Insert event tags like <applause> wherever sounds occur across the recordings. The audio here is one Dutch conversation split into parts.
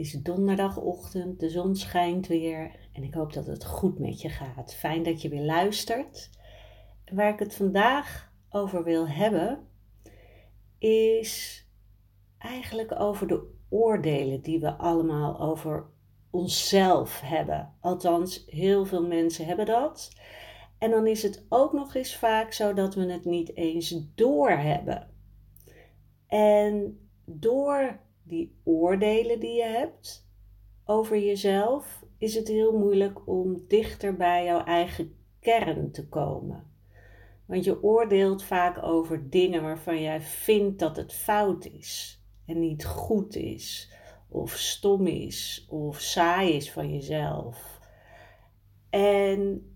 Is donderdagochtend, de zon schijnt weer en ik hoop dat het goed met je gaat. Fijn dat je weer luistert. waar ik het vandaag over wil hebben, is eigenlijk over de oordelen die we allemaal over onszelf hebben. Althans, heel veel mensen hebben dat. En dan is het ook nog eens vaak zo dat we het niet eens doorhebben. En door die oordelen die je hebt over jezelf, is het heel moeilijk om dichter bij jouw eigen kern te komen. Want je oordeelt vaak over dingen waarvan jij vindt dat het fout is en niet goed is, of stom is, of saai is van jezelf. En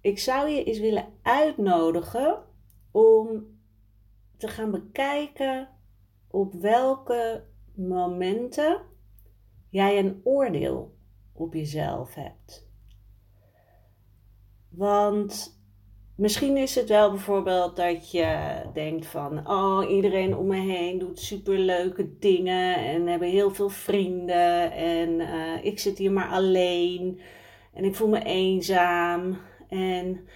ik zou je eens willen uitnodigen om te gaan bekijken op welke momenten jij een oordeel op jezelf hebt. Want misschien is het wel bijvoorbeeld dat je denkt van, oh, iedereen om me heen doet superleuke dingen en hebben heel veel vrienden en uh, ik zit hier maar alleen en ik voel me eenzaam en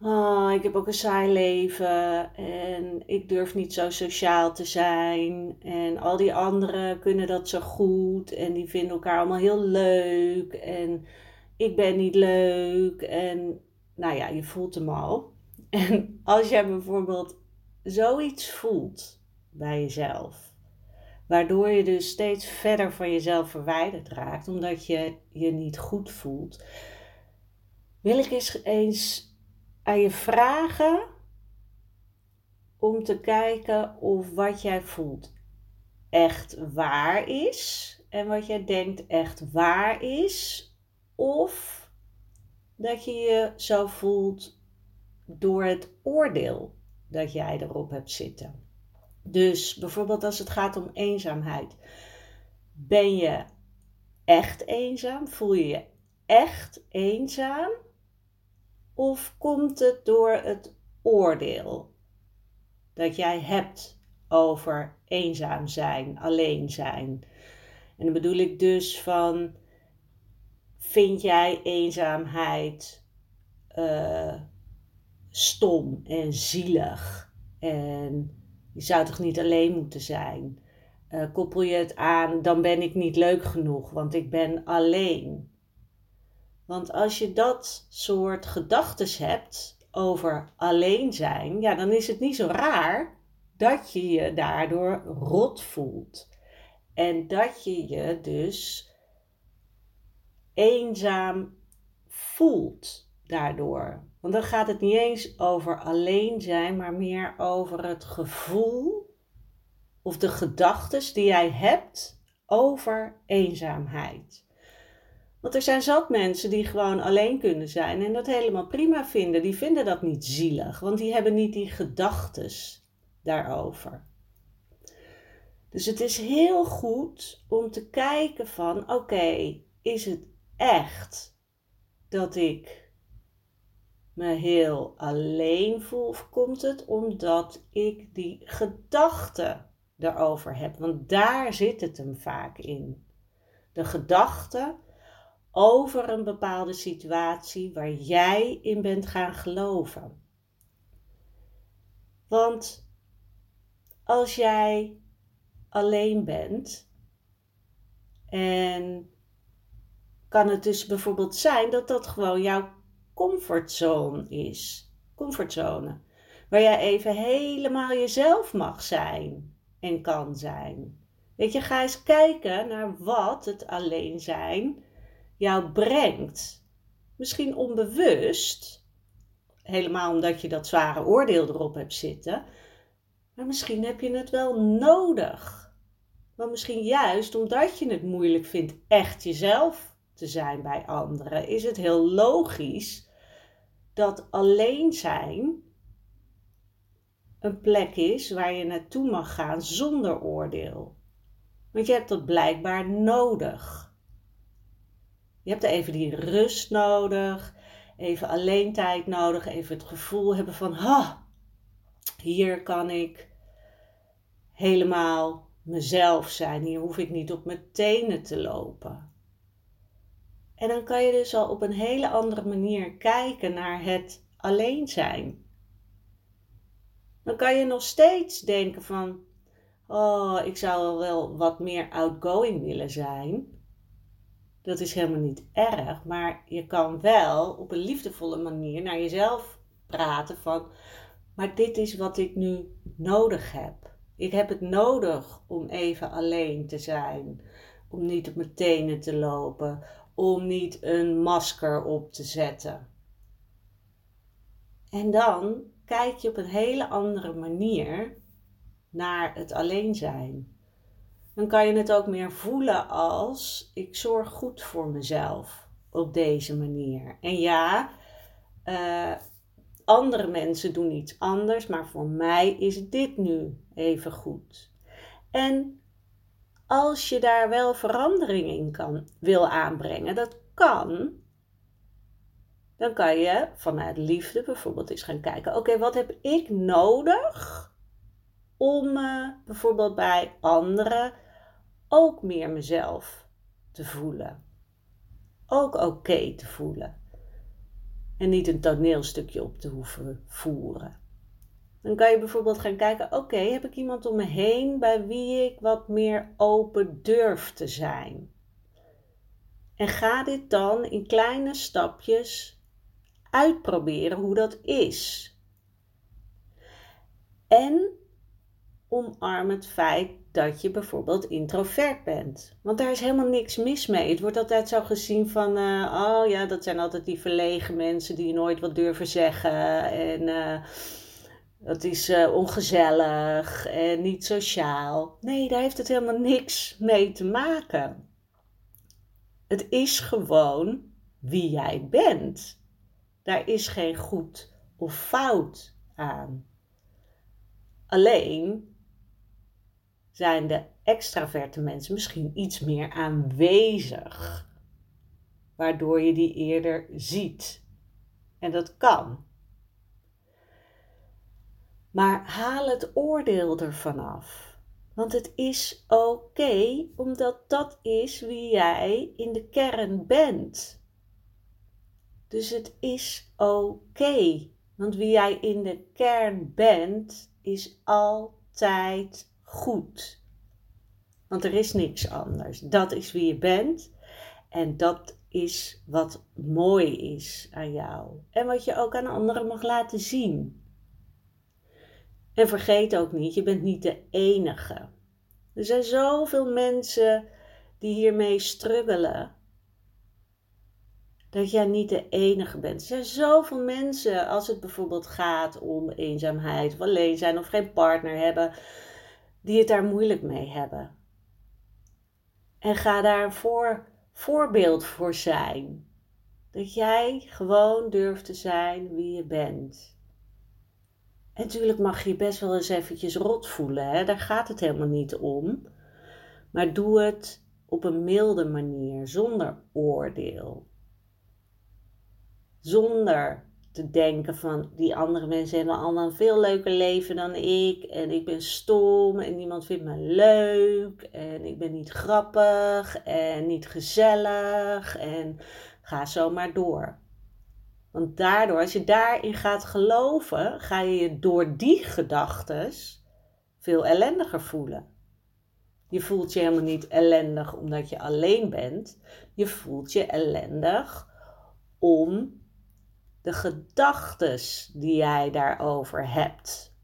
Oh, ik heb ook een saai leven en ik durf niet zo sociaal te zijn. En al die anderen kunnen dat zo goed en die vinden elkaar allemaal heel leuk. En ik ben niet leuk. En nou ja, je voelt hem al. <laughs> En als jij bijvoorbeeld zoiets voelt bij jezelf, waardoor je dus steeds verder van jezelf verwijderd raakt, omdat je je niet goed voelt, wil ik eens eens aan je vragen om te kijken of wat jij voelt echt waar is en wat jij denkt echt waar is, of dat je je zo voelt door het oordeel dat jij erop hebt zitten. Dus bijvoorbeeld als het gaat om eenzaamheid. Ben je echt eenzaam? Voel je je echt eenzaam? Of komt het door het oordeel dat jij hebt over eenzaam zijn, alleen zijn? En dan bedoel ik dus van, vind jij eenzaamheid uh, stom en zielig? En je zou toch niet alleen moeten zijn? Uh, koppel je het aan, dan ben ik niet leuk genoeg, want ik ben alleen. Want als je dat soort gedachten hebt over alleen zijn, ja, dan is het niet zo raar dat je je daardoor rot voelt. En dat je je dus eenzaam voelt daardoor. Want dan gaat het niet eens over alleen zijn, maar meer over het gevoel of de gedachten die jij hebt over eenzaamheid. Want er zijn zat mensen die gewoon alleen kunnen zijn en dat helemaal prima vinden. Die vinden dat niet zielig, want die hebben niet die gedachtes daarover. Dus het is heel goed om te kijken van oké, is het echt dat ik me heel alleen voel of komt het omdat ik die gedachte erover heb? Want daar zit het hem vaak in. De gedachte over een bepaalde situatie waar jij in bent gaan geloven. Want als jij alleen bent en kan het dus bijvoorbeeld zijn dat dat gewoon jouw comfortzone is. Comfortzone. Waar jij even helemaal jezelf mag zijn en kan zijn. Weet je, ga eens kijken naar wat het alleen zijn jou brengt. Misschien onbewust, helemaal omdat je dat zware oordeel erop hebt zitten, maar misschien heb je het wel nodig. Maar misschien juist omdat je het moeilijk vindt echt jezelf te zijn bij anderen, is het heel logisch dat alleen zijn een plek is waar je naartoe mag gaan zonder oordeel. Want je hebt dat blijkbaar nodig. Je hebt even die rust nodig, even alleen tijd nodig, even het gevoel hebben van, ha, hier kan ik helemaal mezelf zijn. Hier hoef ik niet op mijn tenen te lopen. En dan kan je dus al op een hele andere manier kijken naar het alleen zijn. Dan kan je nog steeds denken van, oh, ik zou wel wat meer outgoing willen zijn. Dat is helemaal niet erg, maar je kan wel op een liefdevolle manier naar jezelf praten van, maar dit is wat ik nu nodig heb. Ik heb het nodig om even alleen te zijn, om niet op mijn tenen te lopen, om niet een masker op te zetten. En dan kijk je op een hele andere manier naar het alleen zijn. Dan kan je het ook meer voelen als ik zorg goed voor mezelf op deze manier. En ja, uh, andere mensen doen iets anders, maar voor mij is dit nu even goed. En als je daar wel verandering in kan, wil aanbrengen, dat kan, dan kan je vanuit liefde bijvoorbeeld eens gaan kijken: oké, wat heb ik nodig om me bijvoorbeeld bij anderen ook meer mezelf te voelen? Ook oké te voelen. En niet een toneelstukje op te hoeven voeren. Dan kan je bijvoorbeeld gaan kijken: oké, heb ik iemand om me heen bij wie ik wat meer open durf te zijn? En ga dit dan in kleine stapjes uitproberen hoe dat is. En omarm het feit dat je bijvoorbeeld introvert bent. Want daar is helemaal niks mis mee. Het wordt altijd zo gezien van, uh, oh ja, dat zijn altijd die verlegen mensen die nooit wat durven zeggen. En uh, dat is uh, ongezellig en niet sociaal. Nee, daar heeft het helemaal niks mee te maken. Het is gewoon wie jij bent. Daar is geen goed of fout aan. Alleen zijn de extraverte mensen misschien iets meer aanwezig, waardoor je die eerder ziet. En dat kan. Maar haal het oordeel ervan af. Want het is oké, omdat dat is wie jij in de kern bent. Dus het is oké. want wie jij in de kern bent, is altijd goed. Want er is niks anders. Dat is wie je bent. En dat is wat mooi is aan jou. En wat je ook aan anderen mag laten zien. En vergeet ook niet, je bent niet de enige. Er zijn zoveel mensen die hiermee struggelen. Dat jij niet de enige bent. Er zijn zoveel mensen, als het bijvoorbeeld gaat om eenzaamheid of alleen zijn of geen partner hebben, die het daar moeilijk mee hebben. En ga daar een voor, voorbeeld voor zijn. Dat jij gewoon durft te zijn wie je bent. En natuurlijk mag je best wel eens eventjes rot voelen, hè? daar gaat het helemaal niet om. Maar doe het op een milde manier, zonder oordeel. Zonder te denken van die andere mensen hebben allemaal een veel leuker leven dan ik. En ik ben stom en niemand vindt me leuk. En ik ben niet grappig en niet gezellig. En ga zo maar door. Want daardoor, als je daarin gaat geloven, ga je je door die gedachten veel ellendiger voelen. Je voelt je helemaal niet ellendig omdat je alleen bent. Je voelt je ellendig om de gedachten die jij daarover hebt.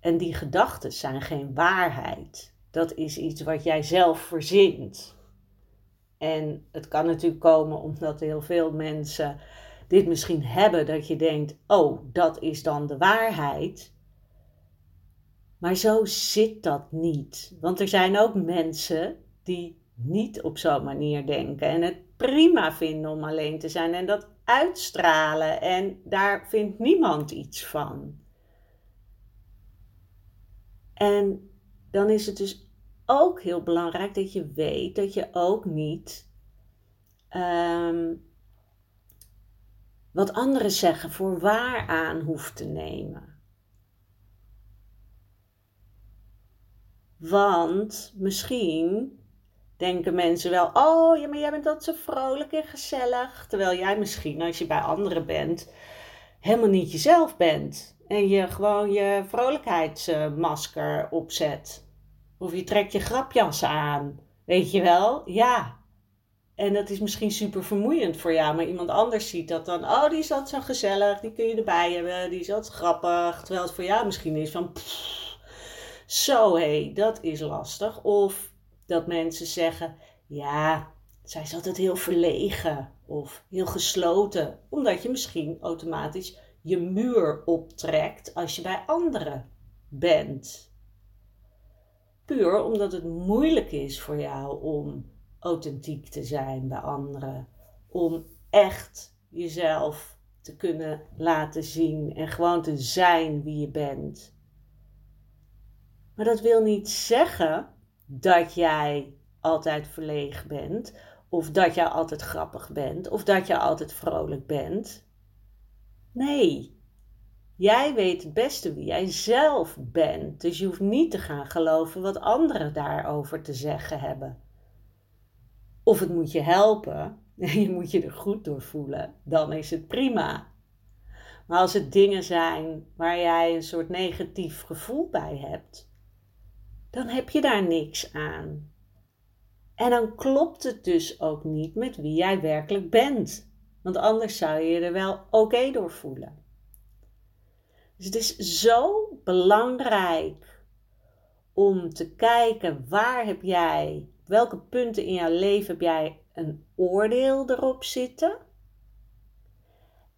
En die gedachten zijn geen waarheid. Dat is iets wat jij zelf verzint. En het kan natuurlijk komen omdat heel veel mensen dit misschien hebben, dat je denkt: oh, dat is dan de waarheid. Maar zo zit dat niet. Want er zijn ook mensen die niet op zo'n manier denken en het prima vinden om alleen te zijn en dat uitstralen en daar vindt niemand iets van. En dan is het dus ook heel belangrijk dat je weet dat je ook niet ehm, wat anderen zeggen voor waar aan hoeft te nemen. Want misschien denken mensen wel: oh ja, maar jij bent altijd zo vrolijk en gezellig. Terwijl jij misschien, als je bij anderen bent, helemaal niet jezelf bent. En je gewoon je vrolijkheidsmasker opzet. Of je trekt je grapjas aan. Weet je wel? Ja. En dat is misschien super vermoeiend voor jou, maar iemand anders ziet dat dan. Oh, die is altijd zo gezellig, die kun je erbij hebben, die is altijd grappig. Terwijl het voor jou misschien is van. zo hé, hey, dat is lastig. Of dat mensen zeggen: ja, zij is altijd heel verlegen of heel gesloten, omdat je misschien automatisch je muur optrekt als je bij anderen bent. Puur omdat het moeilijk is voor jou om authentiek te zijn bij anderen, om echt jezelf te kunnen laten zien en gewoon te zijn wie je bent. Maar dat wil niet zeggen dat jij altijd verlegen bent, of dat jij altijd grappig bent, of dat je altijd vrolijk bent. Nee, jij weet het beste wie jij zelf bent, dus je hoeft niet te gaan geloven wat anderen daarover te zeggen hebben. Of het moet je helpen en <laughs> je moet je er goed door voelen, dan is het prima. Maar als het dingen zijn waar jij een soort negatief gevoel bij hebt, dan heb je daar niks aan. En dan klopt het dus ook niet met wie jij werkelijk bent. Want anders zou je je er wel oké door voelen. Dus het is zo belangrijk om te kijken waar heb jij, welke punten in jouw leven heb jij een oordeel erop zitten.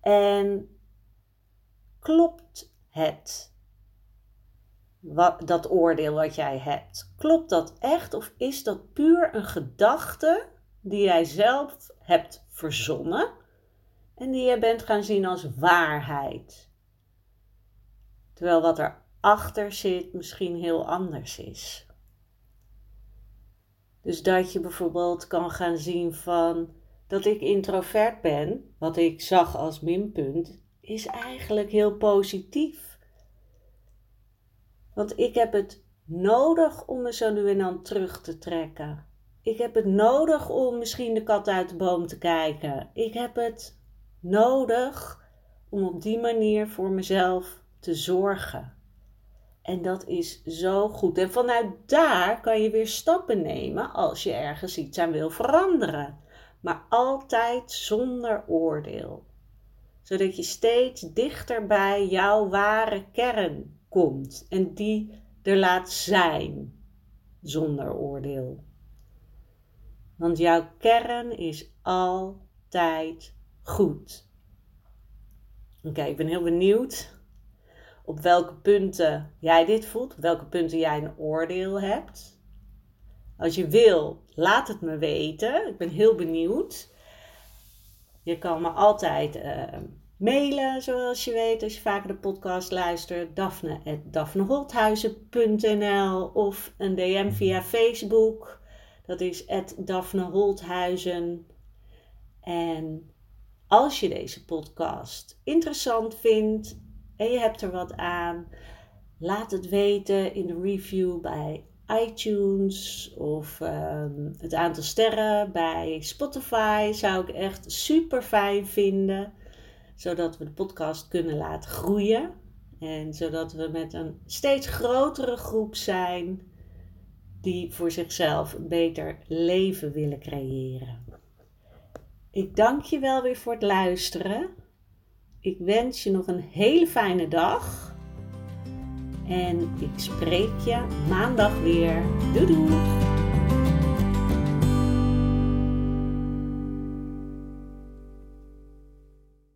En klopt het? Wat, dat oordeel wat jij hebt. Klopt dat echt of is dat puur een gedachte die jij zelf hebt verzonnen en die je bent gaan zien als waarheid? Terwijl wat erachter zit misschien heel anders is. Dus dat je bijvoorbeeld kan gaan zien van dat ik introvert ben, wat ik zag als minpunt, is eigenlijk heel positief want ik heb het nodig om me zo nu en dan terug te trekken. Ik heb het nodig om misschien de kat uit de boom te kijken. Ik heb het nodig om op die manier voor mezelf te zorgen. En dat is zo goed. En vanuit daar kan je weer stappen nemen als je ergens iets aan wil veranderen. Maar altijd zonder oordeel. Zodat je steeds dichter bij jouw ware kern komt en die er laat zijn zonder oordeel. Want jouw kern is altijd goed. Oké, ik ben heel benieuwd op welke punten jij dit voelt, op welke punten jij een oordeel hebt. Als je wil, laat het me weten. Ik ben heel benieuwd. Je kan me altijd uh, mailen, zoals je weet, als je vaker de podcast luistert, daphne.daphneholthuizen.nl of een DM via Facebook. Dat is Daphne Holthuizen. En als je deze podcast interessant vindt en je hebt er wat aan, laat het weten in de review bij iTunes of ehm, het aantal sterren bij Spotify. Zou ik echt super fijn vinden zodat we de podcast kunnen laten groeien. En zodat we met een steeds grotere groep zijn die voor zichzelf een beter leven willen creëren. Ik dank je wel weer voor het luisteren. Ik wens je nog een hele fijne dag. En ik spreek je maandag weer. Doei doei!